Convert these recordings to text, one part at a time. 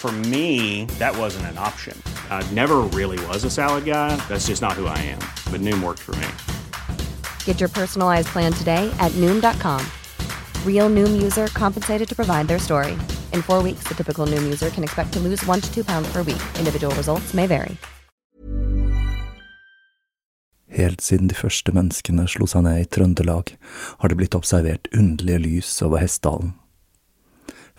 For me, that wasn't an option. I never really was a salad guy. That's just not who I am. But Noom worked for me. Get your personalized plan today at Noom.com. Real Noom user compensated to provide their story. In four weeks, the typical Noom user can expect to lose one to two pounds per week. Individual results may vary. Helt siden de første menneskene slo seg ned i Trøndelag, har det blitt observert underlige lys over Hessdalen.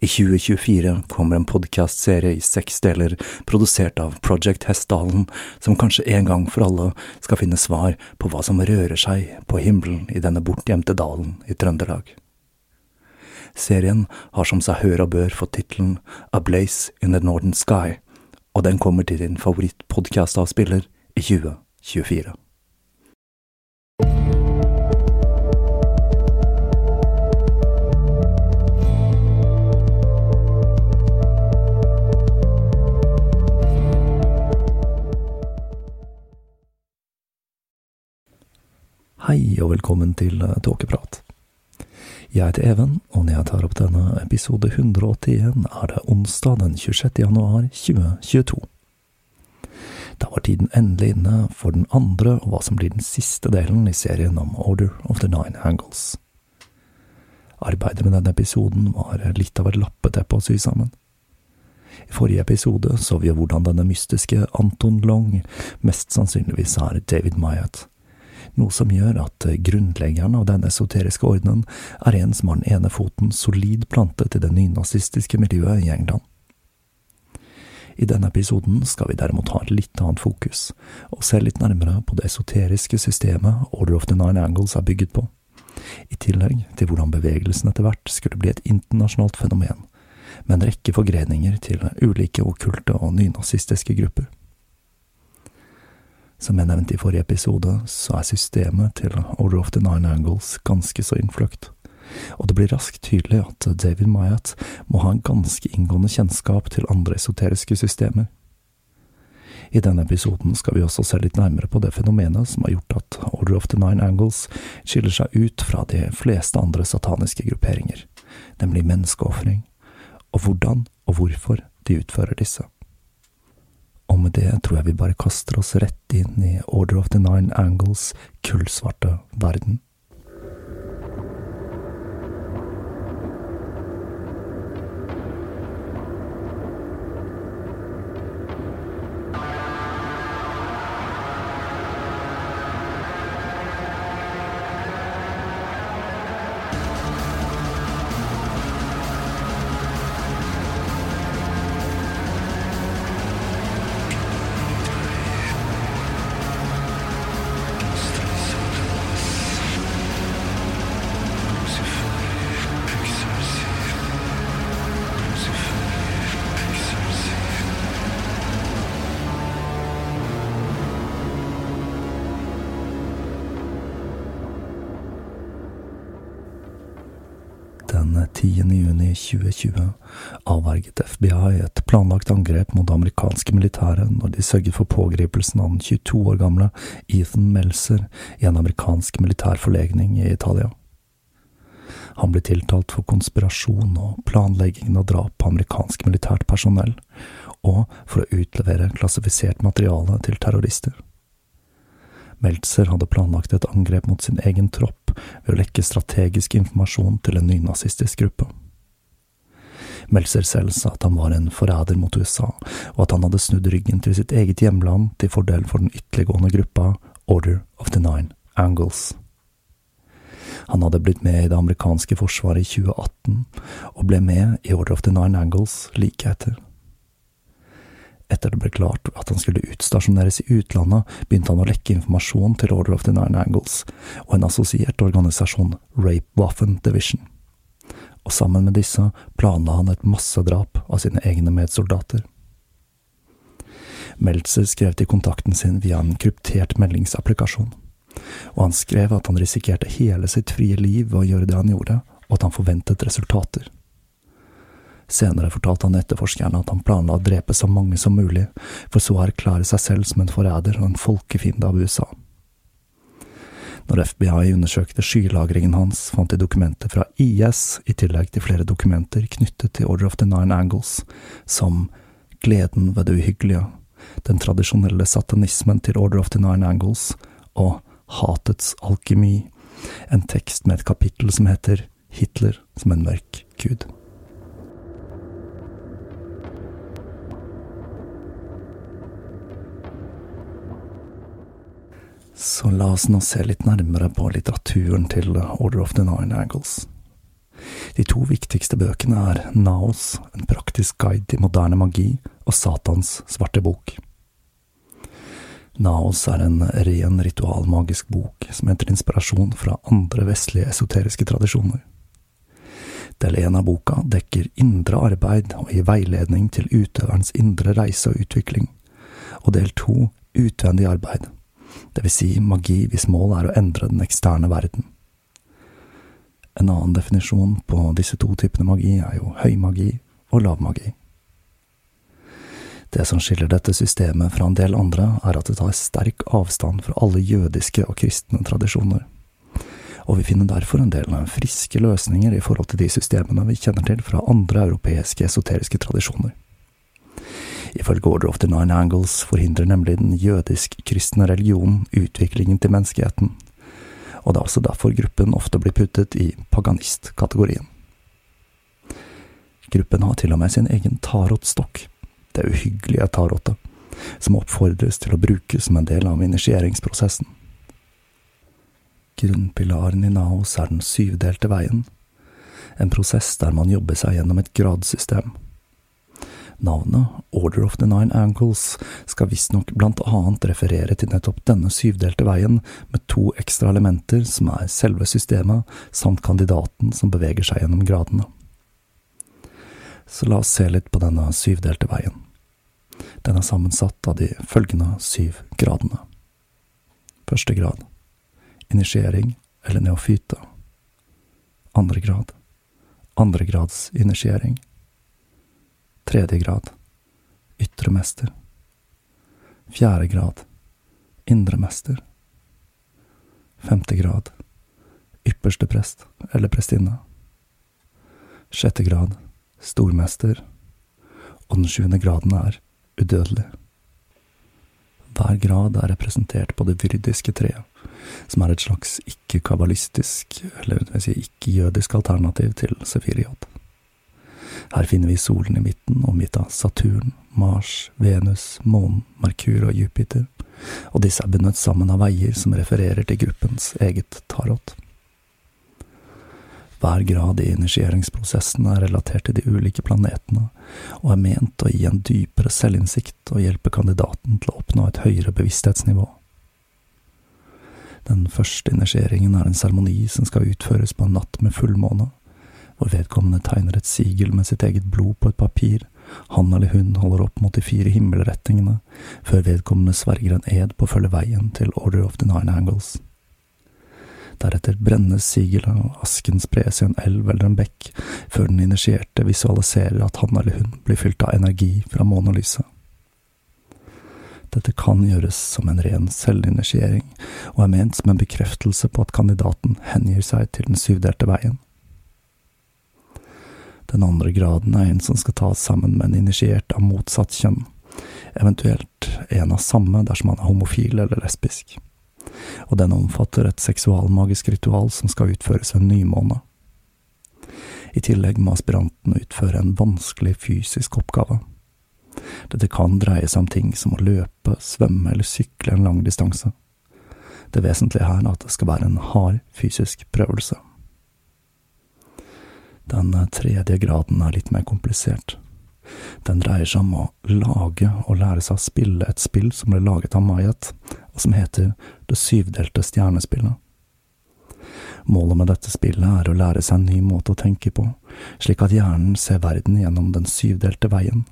I 2024 kommer en podkastserie i seks deler produsert av Project Hessdalen, som kanskje en gang for alle skal finne svar på hva som rører seg på himmelen i denne bortgjemte dalen i Trøndelag. Serien har som seg hør og bør fått tittelen A Blaze in the Northern Sky, og den kommer til din favorittpodkastavspiller i 2024. Hei og velkommen til eh, Tåkeprat. Jeg heter Even, og når jeg tar opp denne episode 181, er det onsdag den 26. januar 2022. Da var tiden endelig inne for den andre og hva som blir den siste delen i serien om Order of the Nine Angles. Arbeidet med denne episoden var litt av et lappeteppe å sy sammen. I forrige episode så vi hvordan denne mystiske Anton Long mest sannsynligvis er David Myatt noe som gjør at grunnleggeren av denne esoteriske ordenen er en som har den ene foten solid plantet i det nynazistiske miljøet i England. I denne episoden skal vi derimot ha et litt annet fokus, og se litt nærmere på det esoteriske systemet Order of the Nine Angles er bygget på, i tillegg til hvordan bevegelsen etter hvert skulle bli et internasjonalt fenomen, med en rekke forgreninger til ulike okkulte og nynazistiske grupper. Som jeg nevnte i forrige episode, så er systemet til Order of the Nine Angles ganske så innfløkt, og det blir raskt tydelig at David Myatt må ha en ganske inngående kjennskap til andre esoteriske systemer. I denne episoden skal vi også se litt nærmere på det fenomenet som har gjort at Order of the Nine Angles skiller seg ut fra de fleste andre sataniske grupperinger, nemlig menneskeofring, og hvordan og hvorfor de utfører disse. Og med det tror jeg vi bare kaster oss rett inn i Order of the Nine Angles kullsvarte verden. 2020 avverget FBI et planlagt angrep mot det amerikanske militæret når de sørget for pågripelsen av den 22 år gamle Ethan Melzer i en amerikansk militær forlegning i Italia. Han ble tiltalt for konspirasjon og planlegging av drap på amerikansk militært personell, og for å utlevere klassifisert materiale til terrorister. Meltzer hadde planlagt et angrep mot sin egen tropp ved å lekke strategisk informasjon til en nynazistisk gruppe. Meltzer selv sa at han var en forræder mot USA, og at han hadde snudd ryggen til sitt eget hjemland til fordel for den ytterliggående gruppa Order of the Nine Angles. Han hadde blitt med i det amerikanske forsvaret i 2018, og ble med i Order of the Nine Angles like etter. Etter det ble klart at han skulle utstasjoneres i utlandet, begynte han å lekke informasjon til Order of the Nine Angles og en assosiert organisasjon, Rape Waffen Division. Og sammen med disse planla han et massedrap av sine egne medsoldater. Meltzer skrev til kontakten sin via en kryptert meldingsapplikasjon, og han skrev at han risikerte hele sitt frie liv ved å gjøre det han gjorde, og at han forventet resultater. Senere fortalte han etterforskerne at han planla å drepe så mange som mulig, for så å erklære seg selv som en forræder og en folkefiende av USA. Når FBI undersøkte skylagringen hans, fant de dokumenter fra IS, i tillegg til flere dokumenter knyttet til Order of the Nine Angles, som Gleden ved det uhyggelige, den tradisjonelle satanismen til Order of the Nine Angles og Hatets alkemi, en tekst med et kapittel som heter Hitler som en mørk gud. Så la oss nå se litt nærmere på litteraturen til Order of the Nine Angles. De to viktigste bøkene er Naos, en praktisk guide til moderne magi, og Satans svarte bok. Naos er en ren ritualmagisk bok som henter inspirasjon fra andre vestlige esoteriske tradisjoner. Del én av boka dekker indre arbeid og gir veiledning til utøverens indre reise og utvikling, og del to utvendig arbeid det vil si magi hvis målet er å endre den eksterne verden. En annen definisjon på disse to typene magi er jo høymagi og lavmagi. Det som skiller dette systemet fra en del andre, er at det tar sterk avstand fra alle jødiske og kristne tradisjoner, og vi finner derfor en del friske løsninger i forhold til de systemene vi kjenner til fra andre europeiske esoteriske tradisjoner. Ifølge Order of the Nine Angles forhindrer nemlig den jødisk-kristne religionen utviklingen til menneskeheten, og det er også derfor gruppen ofte blir puttet i paganist-kategorien. Gruppen har til og med sin egen tarotstokk, det uhyggelige tarotet, som oppfordres til å brukes som en del av initieringsprosessen. Grunnpilaren i Naos er den syvdelte veien, en prosess der man jobber seg gjennom et gradsystem Navnet Order of the Nine Ankles skal visstnok blant annet referere til nettopp denne syvdelte veien, med to ekstra elementer som er selve systemet, samt kandidaten som beveger seg gjennom gradene. Så la oss se litt på denne syvdelte veien. Den er sammensatt av de følgende syv gradene. Første grad initiering eller neofyte. Andre grad andregrads initiering. Tredje grad ytre mester. Fjerde grad indre mester. Femte grad ypperste prest eller prestinne. Sjette grad stormester. Og den sjuende graden er udødelig. Hver grad er representert på det vyrdiske treet, som er et slags ikke-kabalistisk, eller si ikke-jødisk alternativ til Sefiriot. Her finner vi solen i midten, omgitt av Saturn, Mars, Venus, månen, Merkur og Jupiter, og disse er bundet sammen av veier som refererer til gruppens eget tarot. Hver grad i initieringsprosessen er relatert til de ulike planetene, og er ment å gi en dypere selvinnsikt og hjelpe kandidaten til å oppnå et høyere bevissthetsnivå. Den første initieringen er en seremoni som skal utføres på en natt med fullmåne, hvor vedkommende tegner et sigel med sitt eget blod på et papir, han eller hun holder opp mot de fire himmelretningene, før vedkommende sverger en ed på å følge veien til Order of the Nine Angles. Deretter brennes sigelet, og asken spres i en elv eller en bekk, før den initierte visualiserer at han eller hun blir fylt av energi fra månelyset. Dette kan gjøres som en ren selvinitiering, og er ment som en bekreftelse på at kandidaten hengir seg til den syvdelte veien. Den andre graden er en som skal tas sammen med en initiert av motsatt kjønn, eventuelt en av samme dersom han er homofil eller lesbisk og den omfatter et seksualmagisk ritual som skal utføres ved nymåne. I tillegg må aspiranten utføre en vanskelig fysisk oppgave. Dette kan dreie seg om ting som å løpe, svømme eller sykle en lang distanse. Det vesentlige her er at det skal være en hard fysisk prøvelse. Den tredje graden er litt mer komplisert. Den dreier seg om å lage og lære seg å spille et spill som ble laget av Mayat, og som heter Det syvdelte stjernespillet. Målet med dette spillet er å lære seg en ny måte å tenke på, slik at hjernen ser verden gjennom den syvdelte veien,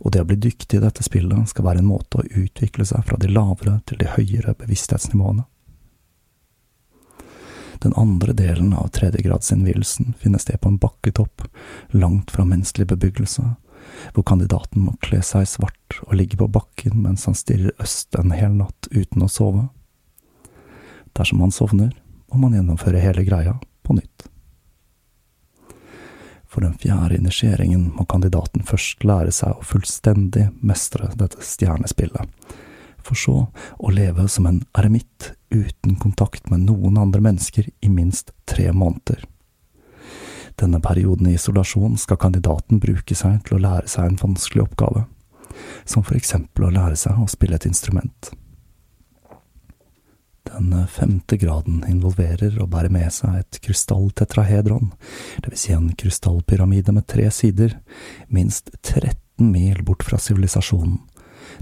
og det å bli dyktig i dette spillet skal være en måte å utvikle seg fra de lavere til de høyere bevissthetsnivåene. Den andre delen av tredjegradsinnvielsen finner sted på en bakketopp, langt fra menneskelig bebyggelse, hvor kandidaten må kle seg svart og ligge på bakken mens han stirrer øst en hel natt uten å sove. Dersom han sovner, må man gjennomføre hele greia på nytt. For den fjerde initieringen må kandidaten først lære seg å fullstendig mestre dette stjernespillet, for så å leve som en eremitt uten kontakt med noen andre mennesker i minst tre måneder. Denne perioden i isolasjon skal kandidaten bruke seg til å lære seg en vanskelig oppgave, som for eksempel å lære seg å spille et instrument. Den femte graden involverer å bære med seg et krystalltetrahedron, vil si en krystallpyramide med tre sider, minst 13 mil bort fra sivilisasjonen,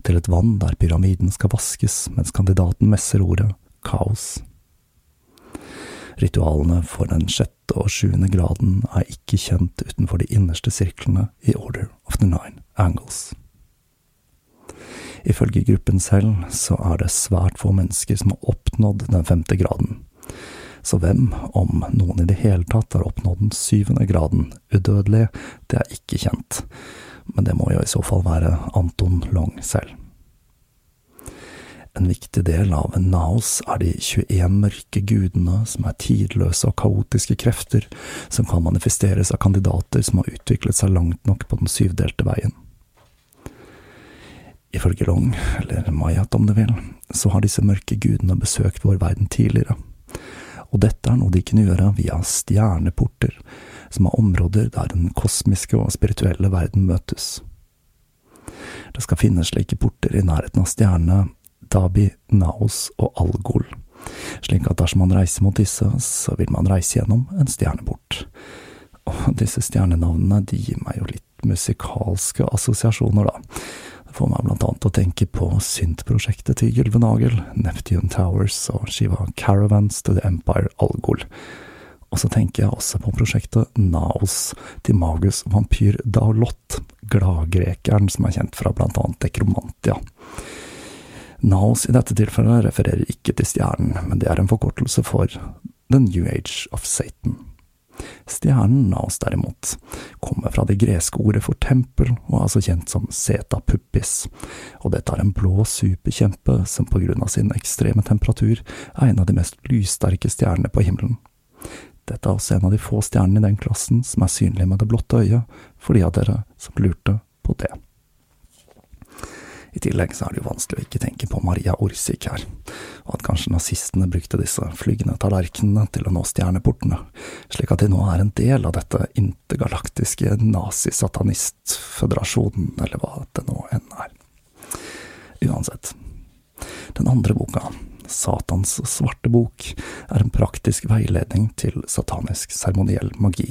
til et vann der pyramiden skal vaskes mens kandidaten messer ordet kaos. Ritualene for den sjette og sjuende graden er ikke kjent utenfor de innerste sirklene i Order of the Nine Angles. Ifølge gruppen selv så er det svært få mennesker som har oppnådd den femte graden. Så hvem, om noen i det hele tatt, har oppnådd den syvende graden, udødelig, det er ikke kjent, men det må jo i så fall være Anton Long selv. En viktig del av Naos er de 21 mørke gudene som er tidløse og kaotiske krefter som kan manifesteres av kandidater som har utviklet seg langt nok på den syvdelte veien. Ifølge Long, eller Mayat om du vil, så har disse mørke gudene besøkt vår verden tidligere, og dette er noe de kunne gjøre via stjerneporter, som er områder der den kosmiske og spirituelle verden møtes. Det skal finnes slike porter i nærheten av stjernene Dabi, Naos og Algol, slik at dersom man reiser mot disse, så vil man reise gjennom en stjerneport. Og disse stjernenavnene de gir meg jo litt musikalske assosiasjoner, da. Det får meg blant annet å tenke på syntprosjektet til Gylvenagel, Neptune Towers og skiva Caravans to the Empire Algol. Og så tenker jeg også på prosjektet Naos til Magus vampyr Daolot, gladgrekeren som er kjent fra blant annet Dekromantia. Naos i dette tilfellet refererer ikke til stjernen, men det er en forkortelse for The New Age of Satan. Stjernen Naos derimot kommer fra det greske ordet for tempel, og er altså kjent som Seta Puppis, og dette er en blå superkjempe som på grunn av sin ekstreme temperatur er en av de mest lyssterke stjernene på himmelen. Dette er også en av de få stjernene i den klassen som er synlige med det blotte øyet, for de av dere som lurte på det. I tillegg så er det jo vanskelig å ikke tenke på Maria Orsik her, og at kanskje nazistene brukte disse flygende tallerkenene til å nå stjerneportene, slik at de nå er en del av dette intergalaktiske nazisatanistføderasjonen, eller hva det nå enn er. Uansett. Den andre boka, Satans svarte bok, er en praktisk veiledning til satanisk seremoniell magi,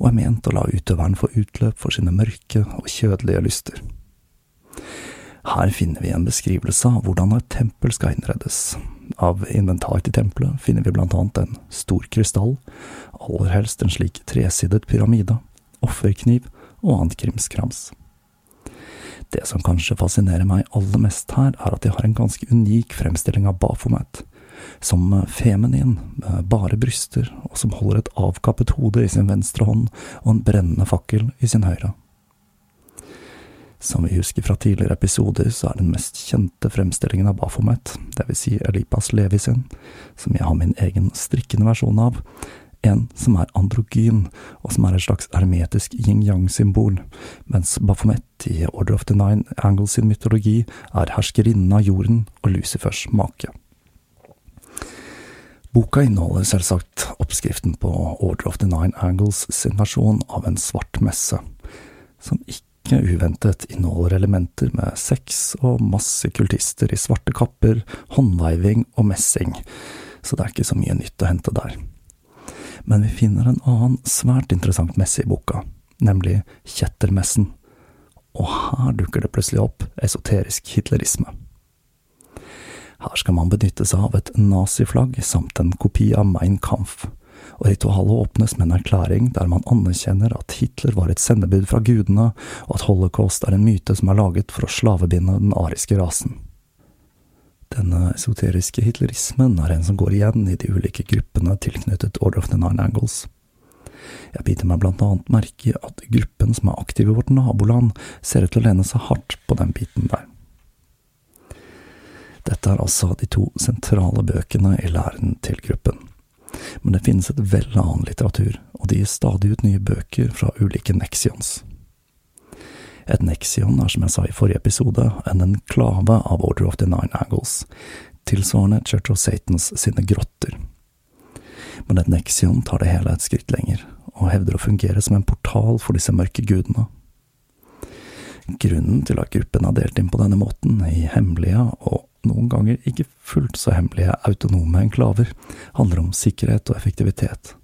og er ment å la utøveren få utløp for sine mørke og kjødelige lyster. Her finner vi en beskrivelse av hvordan et tempel skal innredes. Av inventar til tempelet finner vi blant annet en stor krystall, aller helst en slik tresidet pyramide, offerkniv og annet krimskrams. Det som kanskje fascinerer meg aller mest her, er at de har en ganske unik fremstilling av Bafomet, som feminin, med bare bryster, og som holder et avkappet hode i sin venstre hånd og en brennende fakkel i sin høyre. Som vi husker fra tidligere episoder, så er den mest kjente fremstillingen av Bafomet, vil si Elipas Levi sin, som jeg har min egen strikkende versjon av, en som er androgyn, og som er et slags hermetisk yin-yang-symbol, mens Baphomet i Order of the Nine Angles sin mytologi er herskerinnen av jorden og Lucifers make. Boka inneholder selvsagt oppskriften på Order of the Nine Angles sin versjon av en svart messe, som ikke uventet inneholder elementer med sex og masse kultister i svarte kapper, håndveiving og messing, så det er ikke så mye nytt å hente der men vi finner en annen svært interessant messe i boka, nemlig Kjettermessen, og her dukker det plutselig opp esoterisk hitlerisme. Her skal man benytte seg av et naziflagg samt en kopi av Mein Kampf, og ritualet åpnes med en erklæring der man anerkjenner at Hitler var et sendebud fra gudene, og at holocaust er en myte som er laget for å slavebinde den ariske rasen. Denne esoteriske hitlerismen er en som går igjen i de ulike gruppene tilknyttet Order of the Nine Angles. Jeg biter meg blant annet merke i at gruppen som er aktiv i vårt naboland, ser ut til å lene seg hardt på den biten der. Dette er altså de to sentrale bøkene i læren til gruppen. Men det finnes et vell av annen litteratur, og de gir stadig ut nye bøker fra ulike nexions. Et nexion er, som jeg sa i forrige episode, en enklave av Order of the Nine Angles, tilsvarende Church of Satans sine grotter. Men et nexion tar det hele et skritt lenger, og hevder å fungere som en portal for disse mørke gudene. Grunnen til at gruppen er delt inn på denne måten, i hemmelige og noen ganger ikke fullt så hemmelige autonome enklaver, handler om sikkerhet og effektivitet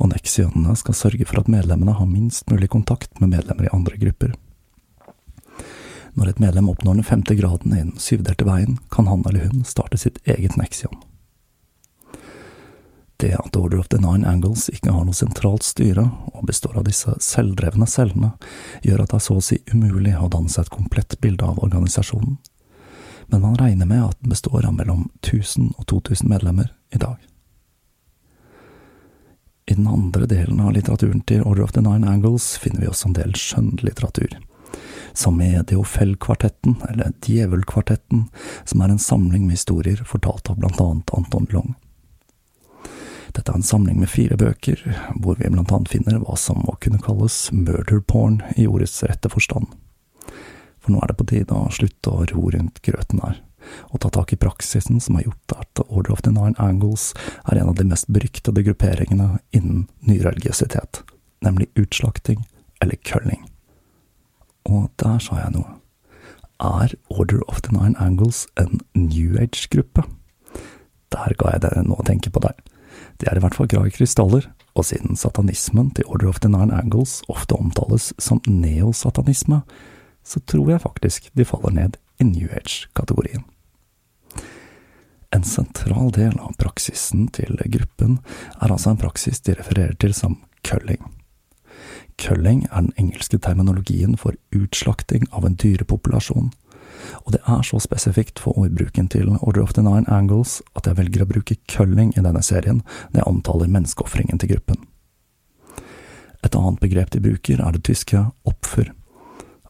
og Nexionene skal sørge for at medlemmene har minst mulig kontakt med medlemmer i andre grupper. Når et medlem oppnår den femte graden i den syvdelte veien, kan han eller hun starte sitt eget nexion. Det at Order of the Nine Angles ikke har noe sentralt styre, og består av disse selvdrevne cellene, gjør at det er så å si umulig å danne seg et komplett bilde av organisasjonen. Men man regner med at den består av mellom 1000 og 2000 medlemmer i dag. I den andre delen av litteraturen til Order of the Nine Angles finner vi også en del skjønnlitteratur som i Deofel-kvartetten, eller Djevelkvartetten, som er en samling med historier fortalt av blant annet Anton Long. Dette er en samling med fire bøker, hvor vi blant annet finner hva som må kunne kalles murder porn i ordets rette forstand. For nå er det på tide å slutte å ro rundt grøten her, og ta tak i praksisen som har gjort at Order of the Nine Angles er en av de mest beryktede grupperingene innen nyreligiøsitet, nemlig utslakting eller kølling. Og der sa jeg noe. Er Order of the Nine Angles en New Age-gruppe? Der ga jeg dere noe å tenke på der. De er i hvert fall glad i krystaller, og siden satanismen til Order of the Nine Angles ofte omtales som neosatanisme, så tror jeg faktisk de faller ned i New Age-kategorien. En sentral del av praksisen til gruppen er altså en praksis de refererer til som culling. Culling er den engelske terminologien for utslakting av en dyrepopulasjon, og det er så spesifikt for ordbruken til Order of the Nine Angles at jeg velger å bruke culling i denne serien når jeg omtaler menneskeofringen til gruppen. Et annet begrep de bruker, er det tyske Opfer,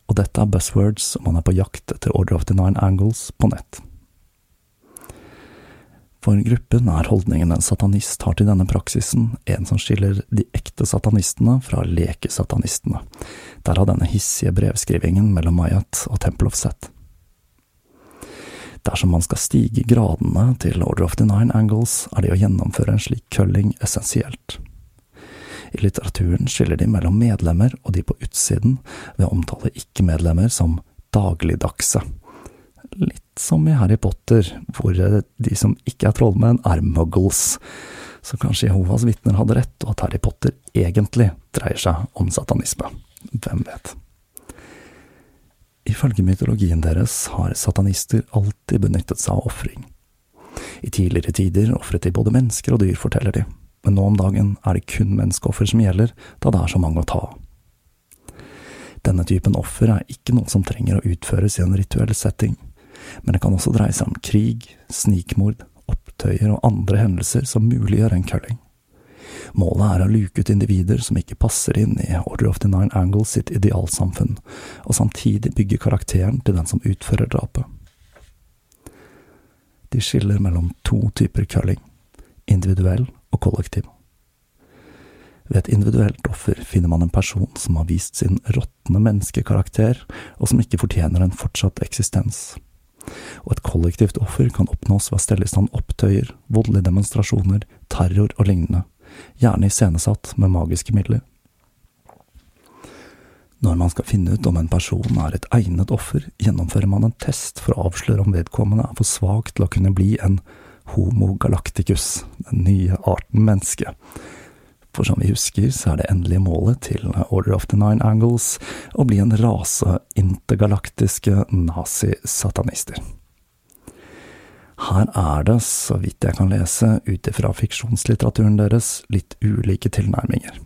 og dette er buzzwords om man er på jakt etter Order of the Nine Angles på nett. For gruppen er holdningen en satanist har til denne praksisen, en som skiller de ekte satanistene fra lekesatanistene, derav denne hissige brevskrivingen mellom Mayat og Temple of Set. Dersom man skal stige gradene til Order of the Nine Angles, er det å gjennomføre en slik kølling essensielt. I litteraturen skiller de mellom medlemmer og de på utsiden ved å omtale ikke-medlemmer som dagligdagse Litt som i Harry Potter, hvor de som ikke er trollmenn, er muggles. Så kanskje Jehovas vitner hadde rett, og at Harry Potter egentlig dreier seg om satanisme. Hvem vet? Ifølge mytologien deres har satanister alltid benyttet seg av ofring. I tidligere tider ofret de både mennesker og dyr, forteller de, men nå om dagen er det kun menneskeoffer som gjelder, da det er så mange å ta av. Denne typen offer er ikke noe som trenger å utføres i en rituell setting, men det kan også dreie seg om krig, snikmord opptøyer og andre hendelser som muliggjør en culling. Målet er å luke ut individer som ikke passer inn i Order of the Nine Angles sitt idealsamfunn, og samtidig bygge karakteren til den som utfører drapet. De skiller mellom to typer culling, individuell og kollektiv. Ved et individuelt offer finner man en person som har vist sin råtne menneskekarakter, og som ikke fortjener en fortsatt eksistens. Og et kollektivt offer kan oppnås ved å stelle i stand opptøyer, voldelige demonstrasjoner, terror og lignende, gjerne iscenesatt med magiske midler. Når man skal finne ut om en person er et egnet offer, gjennomfører man en test for å avsløre om vedkommende er for svak til å kunne bli en homo galacticus, den nye arten menneske. For som vi husker, så er det endelige målet til Order of the Nine Angles å bli en rase intergalaktiske nazisatanister. Her er det, så vidt jeg kan lese ut ifra fiksjonslitteraturen deres, litt ulike tilnærminger.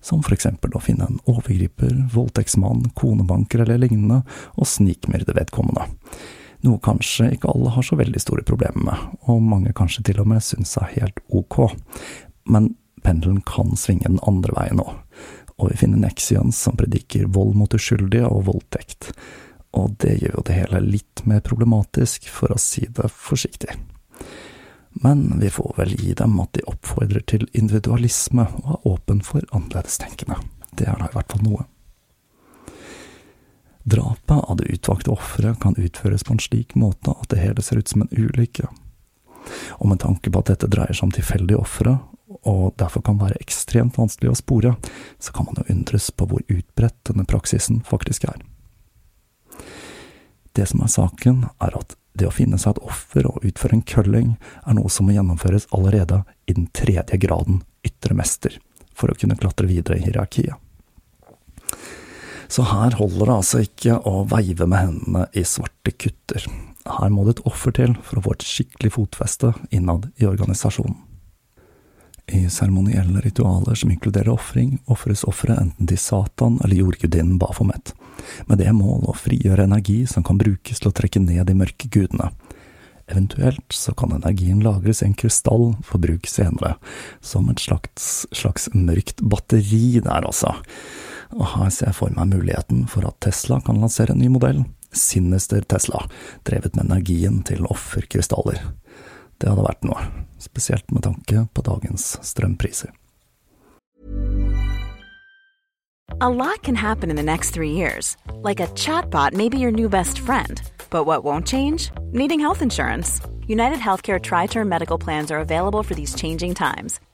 Som for eksempel å finne en overgriper, voldtektsmann, konebanker eller lignende, og snikmyrde vedkommende. Noe kanskje ikke alle har så veldig store problemer med, og mange kanskje til og med syns er helt ok. Men pendelen kan svinge den andre veien òg, og vi finner Nexians som prediker vold mot uskyldige og voldtekt og det gjør jo det hele litt mer problematisk, for å si det forsiktig. Men vi får vel gi dem at de oppfordrer til individualisme og er åpen for annerledestenkende. Det er da i hvert fall noe. Drapet av det utvalgte offeret kan utføres på en slik måte at det hele ser ut som en ulykke. Og med tanke på at dette dreier seg om tilfeldige ofre, og derfor kan være ekstremt vanskelig å spore, så kan man jo undres på hvor utbredt denne praksisen faktisk er. Det som er saken, er at det å finne seg et offer og utføre en kølling er noe som må gjennomføres allerede i den tredje graden ytre mester, for å kunne klatre videre i hierarkiet. Så her holder det altså ikke å veive med hendene i svarte kutter. Her må det et offer til for å få et skikkelig fotfeste innad i organisasjonen. I seremonielle ritualer som inkluderer ofring, ofres offeret enten til Satan eller jordgudinnen Bafomet, med det mål å frigjøre energi som kan brukes til å trekke ned de mørke gudene. Eventuelt så kan energien lagres i en krystall for bruk senere, som et slags, slags mørkt batteri der, altså. Og her ser jeg for meg muligheten for at Tesla kan lansere en ny modell, Sinister Tesla, drevet med energien til offerkrystaller. Det hadde vært noe, spesielt med tanke på dagens strømpriser. A lot can happen in the next three years. Like a chatbot may be your new best friend. But what won't change? Needing health insurance. United Healthcare Tri Term Medical Plans are available for these changing times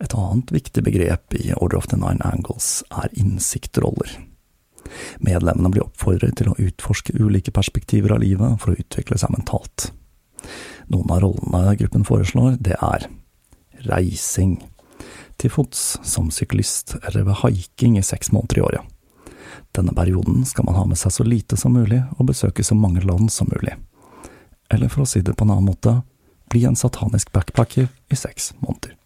Et annet viktig begrep i Order of the Nine Angles er innsiktroller. Medlemmene blir oppfordret til å utforske ulike perspektiver av livet for å utvikle seg mentalt. Noen av rollene gruppen foreslår, det er reising, til fots, som syklist eller ved haiking i seks måneder i året. Denne perioden skal man ha med seg så lite som mulig og besøke så mange land som mulig. Eller for å si det på en annen måte, bli en satanisk backpacker i seks måneder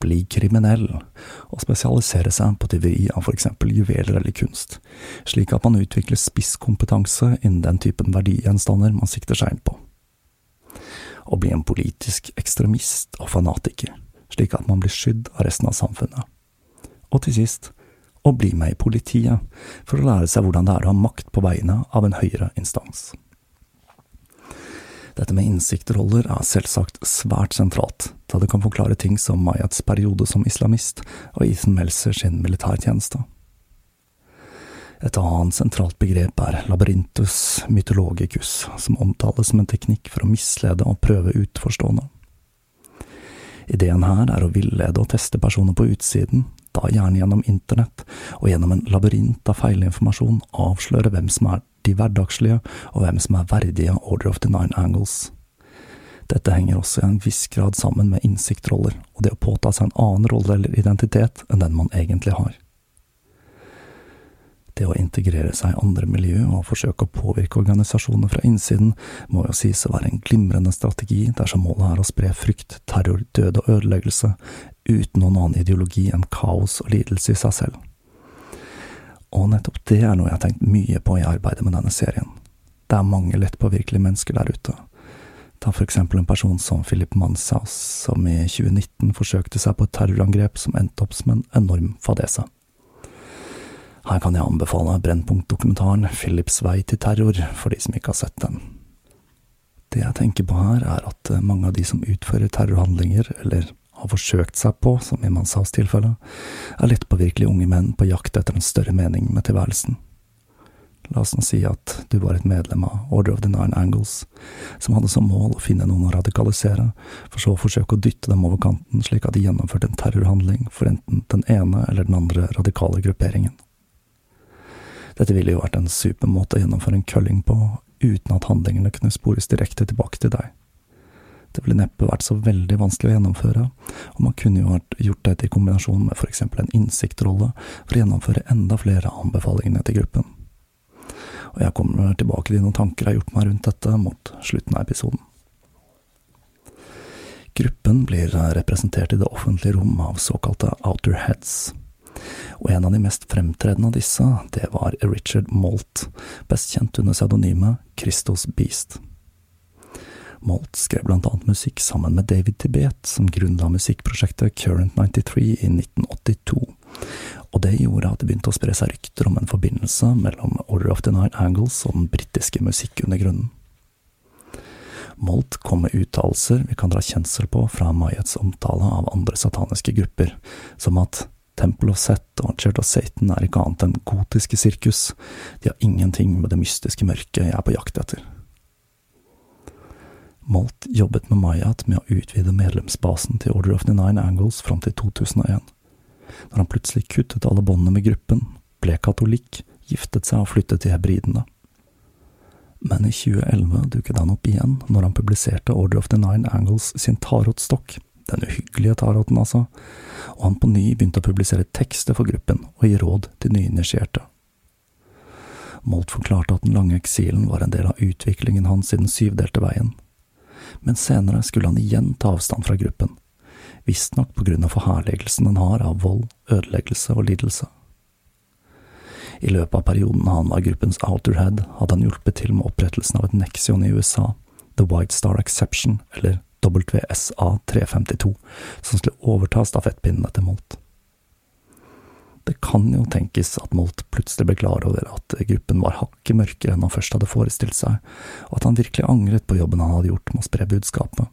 bli kriminell, og spesialisere seg på tyveri av for eksempel juveler eller kunst, slik at man utvikler spisskompetanse innen den typen verdigjenstander man sikter seg inn på. Å bli en politisk ekstremist og fanatiker, slik at man blir skydd av resten av samfunnet. Og til sist, å bli med i politiet, for å lære seg hvordan det er å ha makt på vegne av en høyere instans. Dette med innsiktroller er selvsagt svært sentralt, da det kan forklare ting som Mayats periode som islamist og Ethan Melser sin militærtjeneste. Et annet sentralt begrep er labyrintus mytologicus, som omtales som en teknikk for å mislede og prøve utforstående. Ideen her er å villede og teste personer på utsiden, da gjerne gjennom internett, og gjennom en labyrint av feilinformasjon avsløre hvem som er de hverdagslige, og hvem som er verdige Order of the Nine Angles. Dette henger også i en viss grad sammen med innsiktroller, og det å påta seg en annen rolle eller identitet enn den man egentlig har. Det å integrere seg i andre miljø og forsøke å påvirke organisasjoner fra innsiden må jo sies å være en glimrende strategi dersom målet er å spre frykt, terror, død og ødeleggelse uten noen annen ideologi enn kaos og lidelse i seg selv. Og nettopp det er noe jeg har tenkt mye på i arbeidet med denne serien. Det er mange lettpåvirkelige mennesker der ute Ta for eksempel en person som Philip Manshaus, som i 2019 forsøkte seg på et terrorangrep som endte opp som en enorm fadese. Her kan jeg anbefale Brennpunkt-dokumentaren Philips vei til terror, for de som ikke har sett den. Det jeg tenker på her, er at mange av de som utfører terrorhandlinger, eller har forsøkt seg på, som i Manshaus tilfelle, er lettpåvirkelige unge menn på jakt etter en større mening med tilværelsen. La oss nå si at du var et medlem av Order of the Nine Angles, som hadde som mål å finne noen å radikalisere, for så å forsøke å dytte dem over kanten slik at de gjennomførte en terrorhandling for enten den ene eller den andre radikale grupperingen. Dette ville jo vært en super måte å gjennomføre en kølling på, uten at handlingene kunne spores direkte tilbake til deg. Det ville neppe vært så veldig vanskelig å gjennomføre, og man kunne jo gjort dette i kombinasjon med eksempel en innsiktrolle for å gjennomføre enda flere av anbefalingene til gruppen og jeg kommer tilbake til noen tanker jeg har gjort meg rundt dette mot slutten av episoden. Gruppen blir representert i det offentlige rom av såkalte outer heads, og en av de mest fremtredende av disse, det var Richard Malt, best kjent under pseudonymet Christos Beast. Malt skrev blant annet musikk sammen med David Tibet, som grunnla musikkprosjektet Current 93 i 1982, og det gjorde at det begynte å spre seg rykter om en forbindelse mellom Order of the Nine Angles og den britiske musikkundergrunnen. Molt kom med uttalelser vi kan dra kjensel på fra Mayets omtale av andre sataniske grupper, som at Temple of Set og Church of Satan er ikke annet enn gotiske sirkus, de har ingenting med det mystiske mørket jeg er på jakt etter. Molt jobbet med Mayat med å utvide medlemsbasen til Order of the Nine Angles fram til 2001 når han plutselig kuttet alle båndene med gruppen, ble katolikk, giftet seg og flyttet til hebridene. Men i 2011 dukket han opp igjen når han publiserte Order of the Nine Angles sin tarotstokk, den uhyggelige taroten altså, og han på ny begynte å publisere tekster for gruppen og gi råd til nyinitierte. Molt forklarte at den lange eksilen var en del av utviklingen hans i den syvdelte veien, men senere skulle han igjen ta avstand fra gruppen, visstnok på grunn av forherligelsen den har av vold, ødeleggelse og lidelse. I løpet av perioden han var gruppens outerhead, hadde han hjulpet til med opprettelsen av et Nexion i USA, The White Star Exception, eller WSA 352, som skulle overta stafettpinnen etter Molt. Det kan jo tenkes at Molt plutselig ble klar over at gruppen var hakket mørkere enn han først hadde forestilt seg, og at han virkelig angret på jobben han hadde gjort med å spre budskapet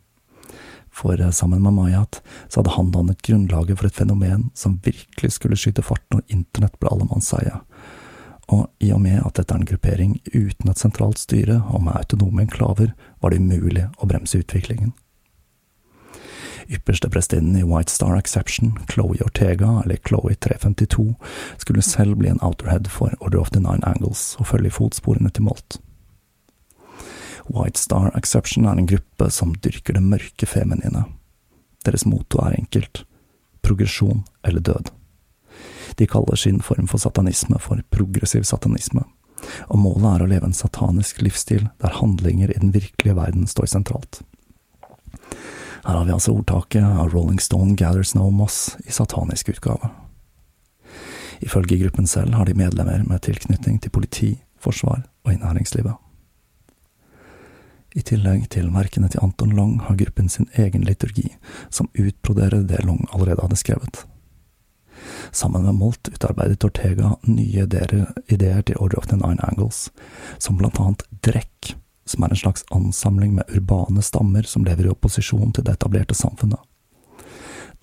for eh, sammen med Mayat så hadde han dannet grunnlaget for et fenomen som virkelig skulle skyte fart når internett ble allemannseie. Og i og med at dette er en gruppering uten et sentralt styre og med autonome enklaver, var det umulig å bremse utviklingen. Ypperste prestinnen i White Star Exception, Chloé Ortega, eller Chloé 352, skulle selv bli en outerhead for Order of the Nine Angles og følge fotsporene til Molt. White Star Exception er en gruppe som dyrker det mørke feminine. Deres motto er enkelt – progresjon eller død. De kaller sin form for satanisme for progressiv satanisme, og målet er å leve en satanisk livsstil der handlinger i den virkelige verden står sentralt. Her har vi altså ordtaket av Rolling Stone Gathers No Moss i satanisk utgave. Ifølge gruppen selv har de medlemmer med tilknytning til politi, forsvar og i. I tillegg til verkene til Anton Long har gruppen sin egen liturgi, som utbroderer det Long allerede hadde skrevet. Sammen med Molt utarbeidet Ortega nye ideer til Order of the Nine Angles, som blant annet Drekk, som er en slags ansamling med urbane stammer som lever i opposisjon til det etablerte samfunnet.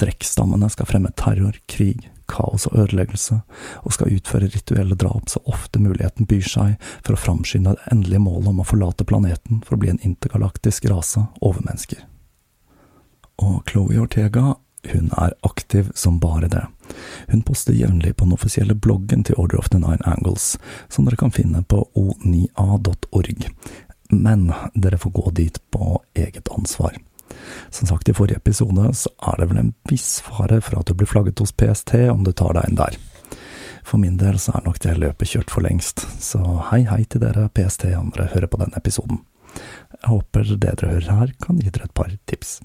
Drekk-stammene skal fremme terror, krig, kaos og ødeleggelse, og skal utføre rituelle drap så ofte muligheten byr seg for å framskynde det endelige målet om å forlate planeten for å bli en intergalaktisk rase overmennesker. Og Chloé Ortega, hun er aktiv som bare det. Hun poster jevnlig på den offisielle bloggen til Order of the Nine Angles, som dere kan finne på o9a.org. Men dere får gå dit på eget ansvar. Som sagt i forrige episode, så er det vel en viss fare for at du blir flagget hos PST om du tar deg inn der. For min del så er nok det løpet kjørt for lengst, så hei hei til dere PST om dere hører på denne episoden. Jeg håper det dere hører her kan gi dere et par tips.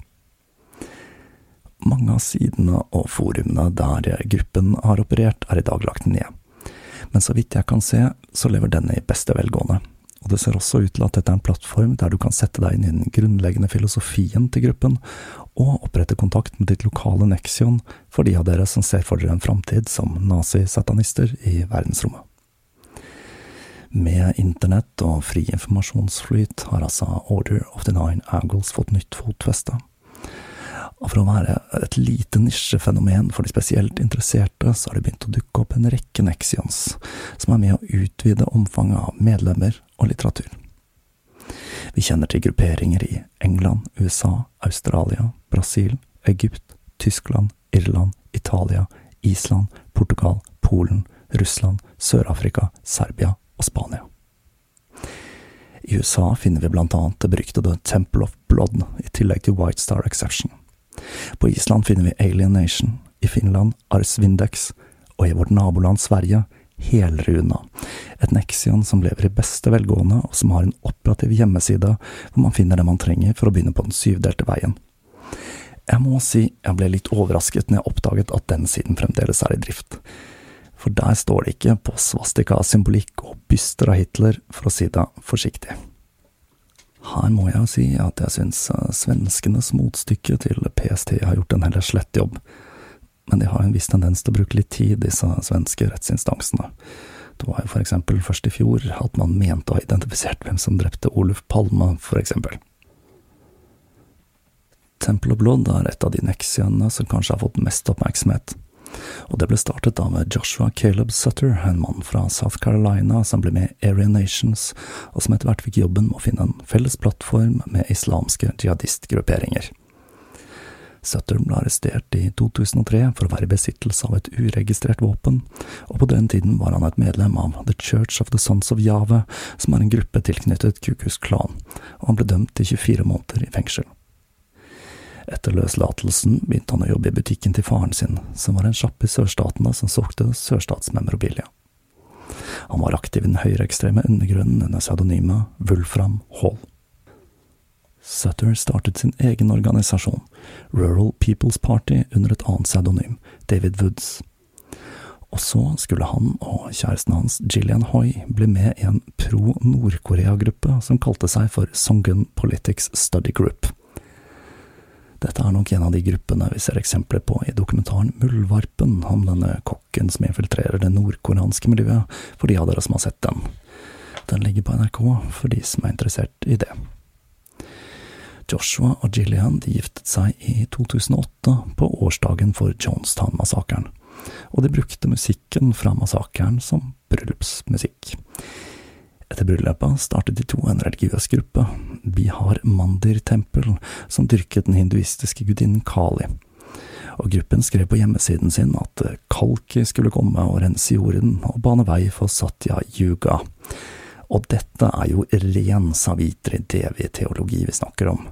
Mange av sidene og forumene der gruppen har operert er i dag lagt ned, men så vidt jeg kan se, så lever denne i beste velgående og det ser også ut til at dette er en plattform der du kan sette deg inn i den grunnleggende filosofien til gruppen, og opprette kontakt med ditt lokale Nexion for de av dere som ser for dere en framtid som nazisatanister i verdensrommet. Med internett og fri informasjonsflyt har altså Order of the Nine Angles fått nytt fotfeste. Og for å være et lite nisjefenomen for de spesielt interesserte, så har det begynt å dukke opp en rekke Nexions, som er med å utvide omfanget av medlemmer og litteratur. Vi kjenner til grupperinger i England, USA, Australia, Brasil, Egypt, Tyskland, Irland, Italia, Island, Portugal, Polen, Russland, Sør-Afrika, Serbia og Spania. I USA finner vi blant annet det beryktede Temple of Blood, i tillegg til White Star Exception. På Island finner vi Alien Nation, i Finland Ars Vindex, og i vårt naboland Sverige Helruna, et Nexion som lever i beste velgående, og som har en operativ hjemmeside hvor man finner det man trenger for å begynne på den syvdelte veien. Jeg må si jeg ble litt overrasket når jeg oppdaget at den siden fremdeles er i drift. For der står det ikke på svastika-symbolikk og byster av Hitler, for å si det forsiktig. Her må jeg jo si at jeg syns eh, svenskenes motstykke til PST har gjort en heller slett jobb, men de har en viss tendens til å bruke litt tid, disse svenske rettsinstansene. Det var jo for eksempel først i fjor at man mente å ha identifisert hvem som drepte Oluf Palma, for eksempel. Temple of Blood er et av de nexianene som kanskje har fått mest oppmerksomhet og det ble startet av Joshua Caleb Sutter, en mann fra South Carolina som ble med Area Nations, og som etter hvert fikk jobben med å finne en felles plattform med islamske jihadistgrupperinger. Sutter ble arrestert i 2003 for å være i besittelse av et uregistrert våpen, og på den tiden var han et medlem av The Church of the Sons of Jave, som er en gruppe tilknyttet Kukus klan, og han ble dømt til 24 måneder i fengsel. Etter løslatelsen begynte han å jobbe i butikken til faren sin, som var en sjappe i sørstatene som solgte sørstatsmemorabilia. Han var aktiv i den høyreekstreme undergrunnen under pseudonymet Wulfram Hall. Sutter startet sin egen organisasjon, Rural People's Party, under et annet pseudonym, David Woods. Og så skulle han og kjæresten hans, Gillian Hoy, bli med i en pro Nord-Korea-gruppe som kalte seg for Songun Politics Study Group. Dette er nok en av de gruppene vi ser eksempler på i dokumentaren Muldvarpen, om denne kokken som infiltrerer det nordkoreanske miljøet, for de av dere som har sett den. Den ligger på NRK for de som er interessert i det. Joshua og Gillian de giftet seg i 2008, på årsdagen for Jonestown-massakren, og de brukte musikken fra massakren som bryllupsmusikk. Etter bryllupet startet de to en religiøs gruppe, Bihar Mandir-tempel, som dyrket den hinduistiske gudinnen Kali. Og gruppen skrev på hjemmesiden sin at Kalki skulle komme og rense jorden og bane vei for Satya Yuga. Og dette er jo ren Savitri Devi-teologi vi snakker om.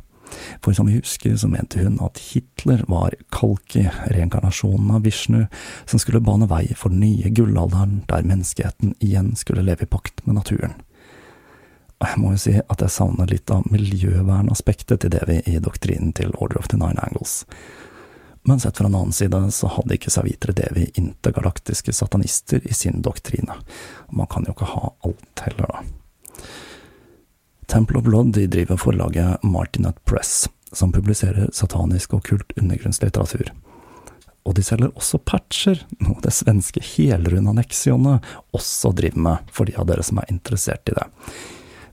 For som vi husker, så mente hun at Hitler var Kalki, reinkarnasjonen av Vishnu, som skulle bane vei for den nye gullalderen der menneskeheten igjen skulle leve i pakt med naturen. Og jeg må jo si at jeg savner litt av miljøvernaspektet til det vi i doktrinen til Order of the Nine Angles. Men sett fra en annen side så hadde ikke Savitre Devi intergalaktiske satanister i sin doktrine, og man kan jo ikke ha alt heller, da. Temple of Blood driver forlaget Martinet Press, som publiserer satanisk og kult undergrunnslitteratur. Og de selger også patcher, noe det svenske helrunda Nexionet også driver med, for de av dere som er interessert i det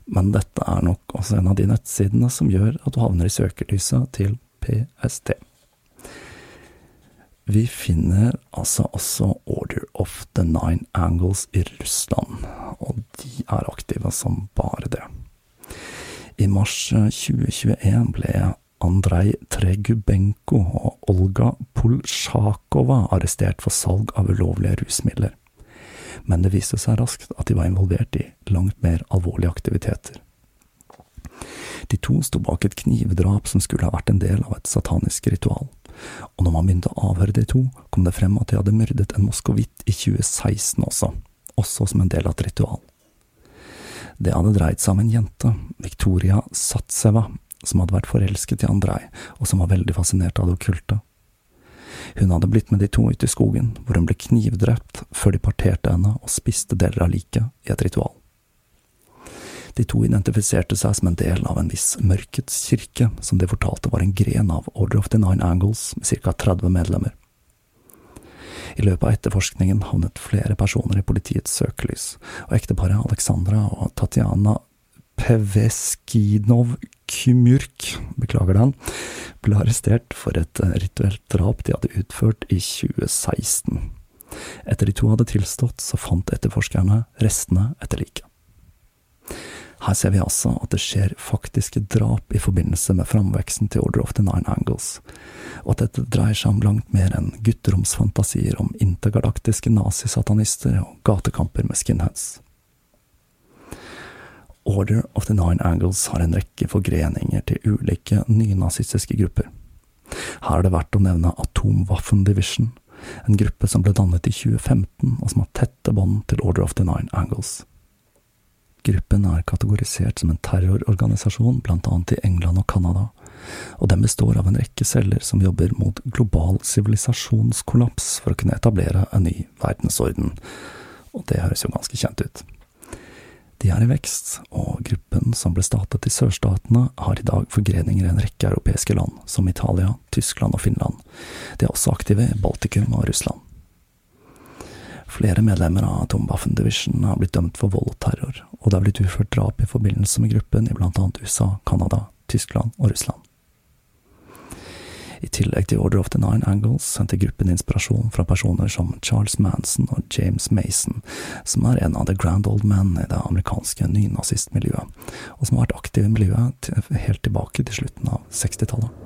men dette er nok også en av de nettsidene som gjør at du havner i søkelyset til PST. Vi finner altså også Order of the Nine Angles i Russland, og de er aktive som bare det. I mars 2021 ble Andrej Tregubenko og Olga Polsjakova arrestert for salg av ulovlige rusmidler. Men det viste seg raskt at de var involvert i langt mer alvorlige aktiviteter. De to sto bak et knivdrap som skulle ha vært en del av et satanisk ritual og når man begynte å avhøre de to, kom det frem at de hadde myrdet en moskovitt i 2016 også, også som en del av et ritual. Det hadde dreid seg om en jente, Victoria Satseva, som hadde vært forelsket i Andrej, og som var veldig fascinert av det okkulte. Hun hadde blitt med de to ut i skogen, hvor hun ble knivdrept før de parterte henne og spiste deler av liket i et ritual. De to identifiserte seg som en del av en viss Mørkets kirke, som de fortalte var en gren av Order of the Nine Angles med ca 30 medlemmer. I løpet av etterforskningen havnet flere personer i politiets søkelys, og ekteparet Alexandra og Tatjana Peveskinov Kymurk, beklager den, ble arrestert for et rituelt drap de hadde utført i 2016. Etter de to hadde tilstått, så fant etterforskerne restene etter liket. Her ser vi altså at det skjer faktiske drap i forbindelse med framveksten til Order of the Nine Angles, og at dette dreier seg om langt mer enn gutteromsfantasier om intergalaktiske nazisatanister og gatekamper med skinheads. Order of the Nine Angles har en rekke forgreninger til ulike nynazistiske grupper. Her er det verdt å nevne Atomwaffen Division, en gruppe som ble dannet i 2015 og som har tette bånd til Order of the Nine Angles. Gruppen er kategorisert som en terrororganisasjon, blant annet i England og Canada, og den består av en rekke celler som jobber mot global sivilisasjonskollaps for å kunne etablere en ny verdensorden, og det høres jo ganske kjent ut. De er i vekst, og gruppen som ble startet i sørstatene, har i dag forgreninger i en rekke europeiske land, som Italia, Tyskland og Finland. De er også aktive i Baltikum og Russland. Flere medlemmer av Atomwaffen Division har blitt dømt for vold og terror, og det har blitt utført drap i forbindelse med gruppen i blant annet USA, Canada, Tyskland og Russland. I tillegg til Order of the Nine Angles sendte gruppen inspirasjon fra personer som Charles Manson og James Mason, som er en av the grand old men i det amerikanske nynazistmiljøet, og som har vært aktiv i miljøet helt tilbake til slutten av 60-tallet.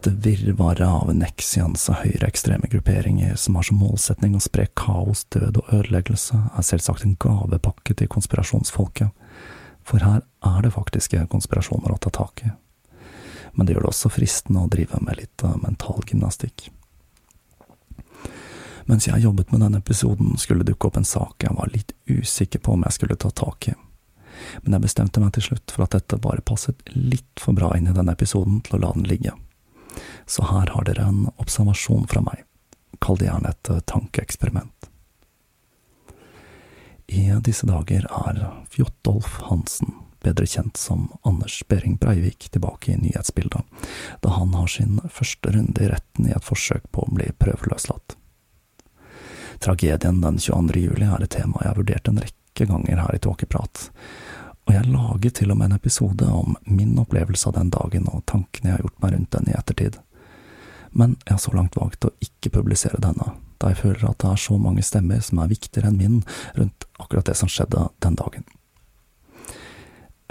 Dette virvaret av nexians og høyreekstreme grupperinger som har som målsetning å spre kaos, død og ødeleggelse, er selvsagt en gavepakke til konspirasjonsfolket, for her er det faktiske konspirasjoner å ta tak i. Men det gjør det også fristende å drive med litt eh, mental gymnastikk. Mens jeg jobbet med denne episoden, skulle dukke opp en sak jeg var litt usikker på om jeg skulle ta tak i. Men jeg bestemte meg til slutt for at dette bare passet litt for bra inn i denne episoden til å la den ligge så her har dere en observasjon fra meg. Kall det gjerne et eh, tankeeksperiment. I disse dager er Fjotolf Hansen, bedre kjent som Anders Behring Breivik, tilbake i nyhetsbildet, da han har sin første runde i retten i et forsøk på å bli prøveløslatt. Tragedien den 22. juli er et tema jeg har vurdert en rekke ganger her i Tåkeprat, og jeg laget til og med en episode om min opplevelse av den dagen og tankene jeg har gjort meg rundt den i ettertid men jeg har så langt valgt å ikke publisere denne, da jeg føler at det er så mange stemmer som er viktigere enn min rundt akkurat det som skjedde den dagen.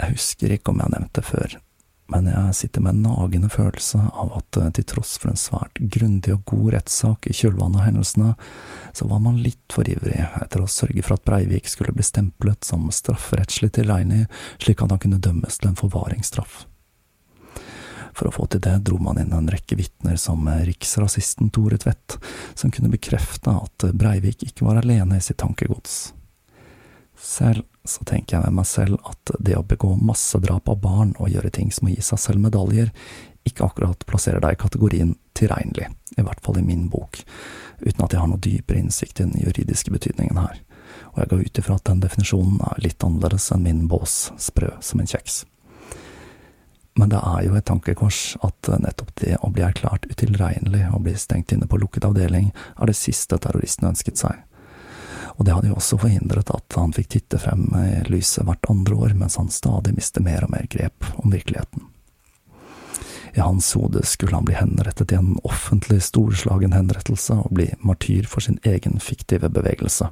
Jeg husker ikke om jeg har nevnt det før, men jeg sitter med en nagende følelse av at eh, til tross for en svært grundig og god rettssak i kjølvannet av hendelsene, så var man litt for ivrig etter å sørge for at Breivik skulle bli stemplet som strafferettslig tilregnelig, slik at han kunne dømmes til en forvaringsstraff. For å få til det dro man inn en rekke vitner som riksrasisten Tore Tvedt, som kunne bekrefte at Breivik ikke var alene i sitt tankegods. Selv så tenker jeg med meg selv at det å begå massedrap av barn og gjøre ting som å gi seg selv medaljer, ikke akkurat plasserer deg i kategorien tilregnelig, i hvert fall i min bok, uten at jeg har noe dypere innsikt i den juridiske betydningen her, og jeg går ut ifra at den definisjonen er litt annerledes enn min bås, sprø som en kjeks. Men det er jo et tankekors at nettopp det å bli erklært utilregnelig og bli stengt inne på lukket avdeling er det siste terroristen ønsket seg. Og det hadde jo også forhindret at han fikk titte frem i lyset hvert andre år, mens han stadig mistet mer og mer grep om virkeligheten. I hans hode skulle han bli henrettet i en offentlig, storslagen henrettelse og bli martyr for sin egen fiktive bevegelse.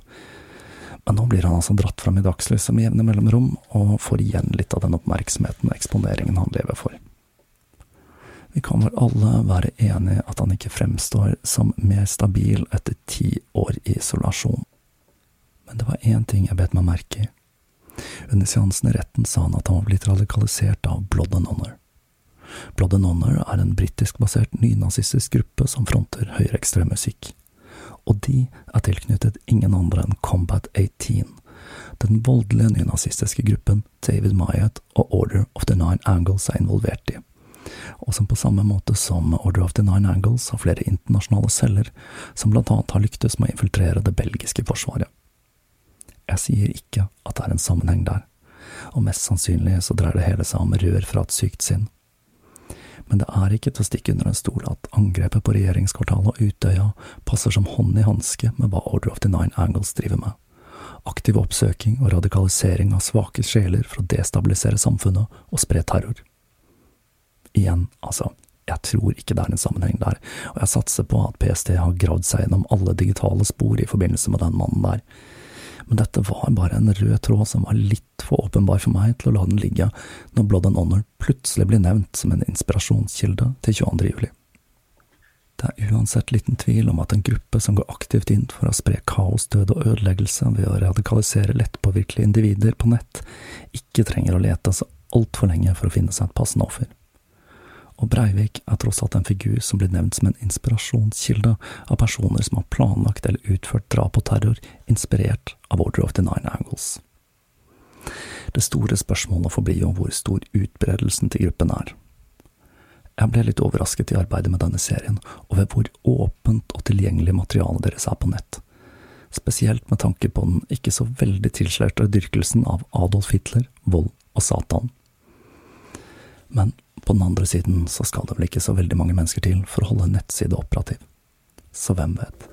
Men nå blir han altså dratt fram i dagslyset med jevne mellomrom, og får igjen litt av den oppmerksomheten og eksponeringen han lever for. Vi kan vel alle være enige at han ikke fremstår som mer stabil etter ti år i isolasjon. Men det var én ting jeg bet meg merke i. Under seansen i retten sa han at han var blitt radikalisert av Blood and Honor. Blood and Honor er en britisk-basert nynazistisk gruppe som fronter høyreekstrem musikk. Og de er tilknyttet ingen andre enn Combat 18, den voldelige nynazistiske gruppen David Myatt og Order of the Nine Angles er involvert i, og som på samme måte som Order of the Nine Angles har flere internasjonale celler, som blant annet har lyktes med å infiltrere det belgiske forsvaret. Jeg sier ikke at det er en sammenheng der, og mest sannsynlig så dreier det hele seg om rør fra et sykt sinn men det er ikke til å stikke under en stol at angrepet på regjeringskvartalet og Utøya passer som hånd i hanske med hva Order of the Nine Angles driver med. Aktiv oppsøking og radikalisering av svake sjeler for å destabilisere samfunnet og spre terror. Igjen, altså, jeg tror ikke det er en sammenheng der, og jeg satser på at PST har gravd seg gjennom alle digitale spor i forbindelse med den mannen der men dette var bare en rød tråd som var litt for åpenbar for meg til å la den ligge når Blood and Honor plutselig blir nevnt som en inspirasjonskilde til 22. juli. Det er uansett liten tvil om at en gruppe som går aktivt inn for å spre kaos, død og ødeleggelse ved å radikalisere lettpåvirkelige individer på nett, ikke trenger å lete seg altfor lenge for å finne seg et passende offer og Breivik er tross alt en figur som blir nevnt som en inspirasjonskilde av personer som har planlagt eller utført drap og terror inspirert av Order of the Nine Angles. Det store spørsmålet forblir jo hvor stor utbredelsen til gruppen er. Jeg ble litt overrasket i arbeidet med denne serien over hvor åpent og tilgjengelig materialet deres er på nett, spesielt med tanke på den ikke så veldig tilslørte dyrkelsen av Adolf Hitler, vold og Satan. Men på den andre siden så skal det vel ikke så veldig mange mennesker til for å holde en nettside operativ. Så hvem vet?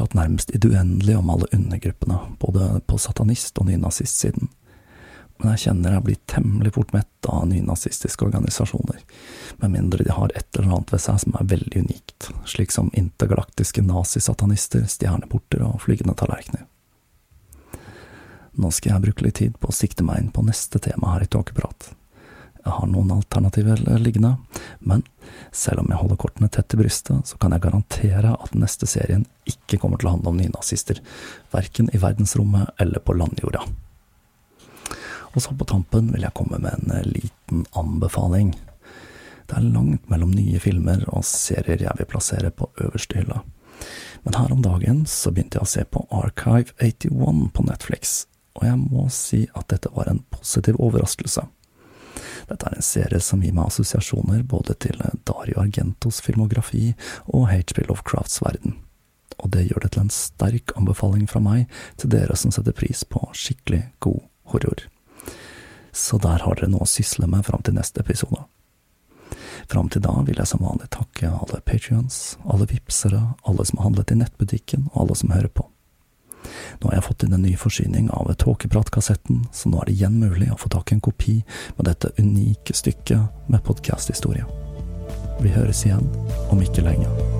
Fortsatt nærmest i det uendelige om alle undergruppene, både på satanist- og nynazistsiden, men jeg kjenner jeg blir temmelig fort mett av nynazistiske organisasjoner, med mindre de har et eller annet ved seg som er veldig unikt, slik som intergalaktiske nazisatanister, stjerneporter og flygende tallerkener. Nå skal jeg bruke litt tid på å sikte meg inn på neste tema her i Tåkeprat. Jeg har noen alternativer liggende, men selv om jeg holder kortene tett til brystet, så kan jeg garantere at neste serien ikke kommer til å handle om nynazister, verken i verdensrommet eller på landjorda. Og så på tampen vil jeg komme med en eh, liten anbefaling. Det er langt mellom nye filmer og serier jeg vil plassere på øverste hylla. Men her om dagen så begynte jeg å se på Archive 81 på Netflix, og jeg må si at dette var en positiv overraskelse. Dette er en serie som gir meg assosiasjoner både til Dario Argentos filmografi og HP Lovecrafts verden. Og det gjør det til en sterk anbefaling fra meg til dere som setter pris på skikkelig god horror. Så der har dere noe å sysle med fram til neste episode. Fram til da vil jeg som vanlig takke alle patrions, alle vipsere, alle som har handlet i nettbutikken, og alle som hører på. Nå har jeg fått inn en ny forsyning av Tåkepratkassetten, så nå er det igjen mulig å få tak i en kopi med dette unike stykket med podkasthistorie. Vi høres igjen om ikke lenge.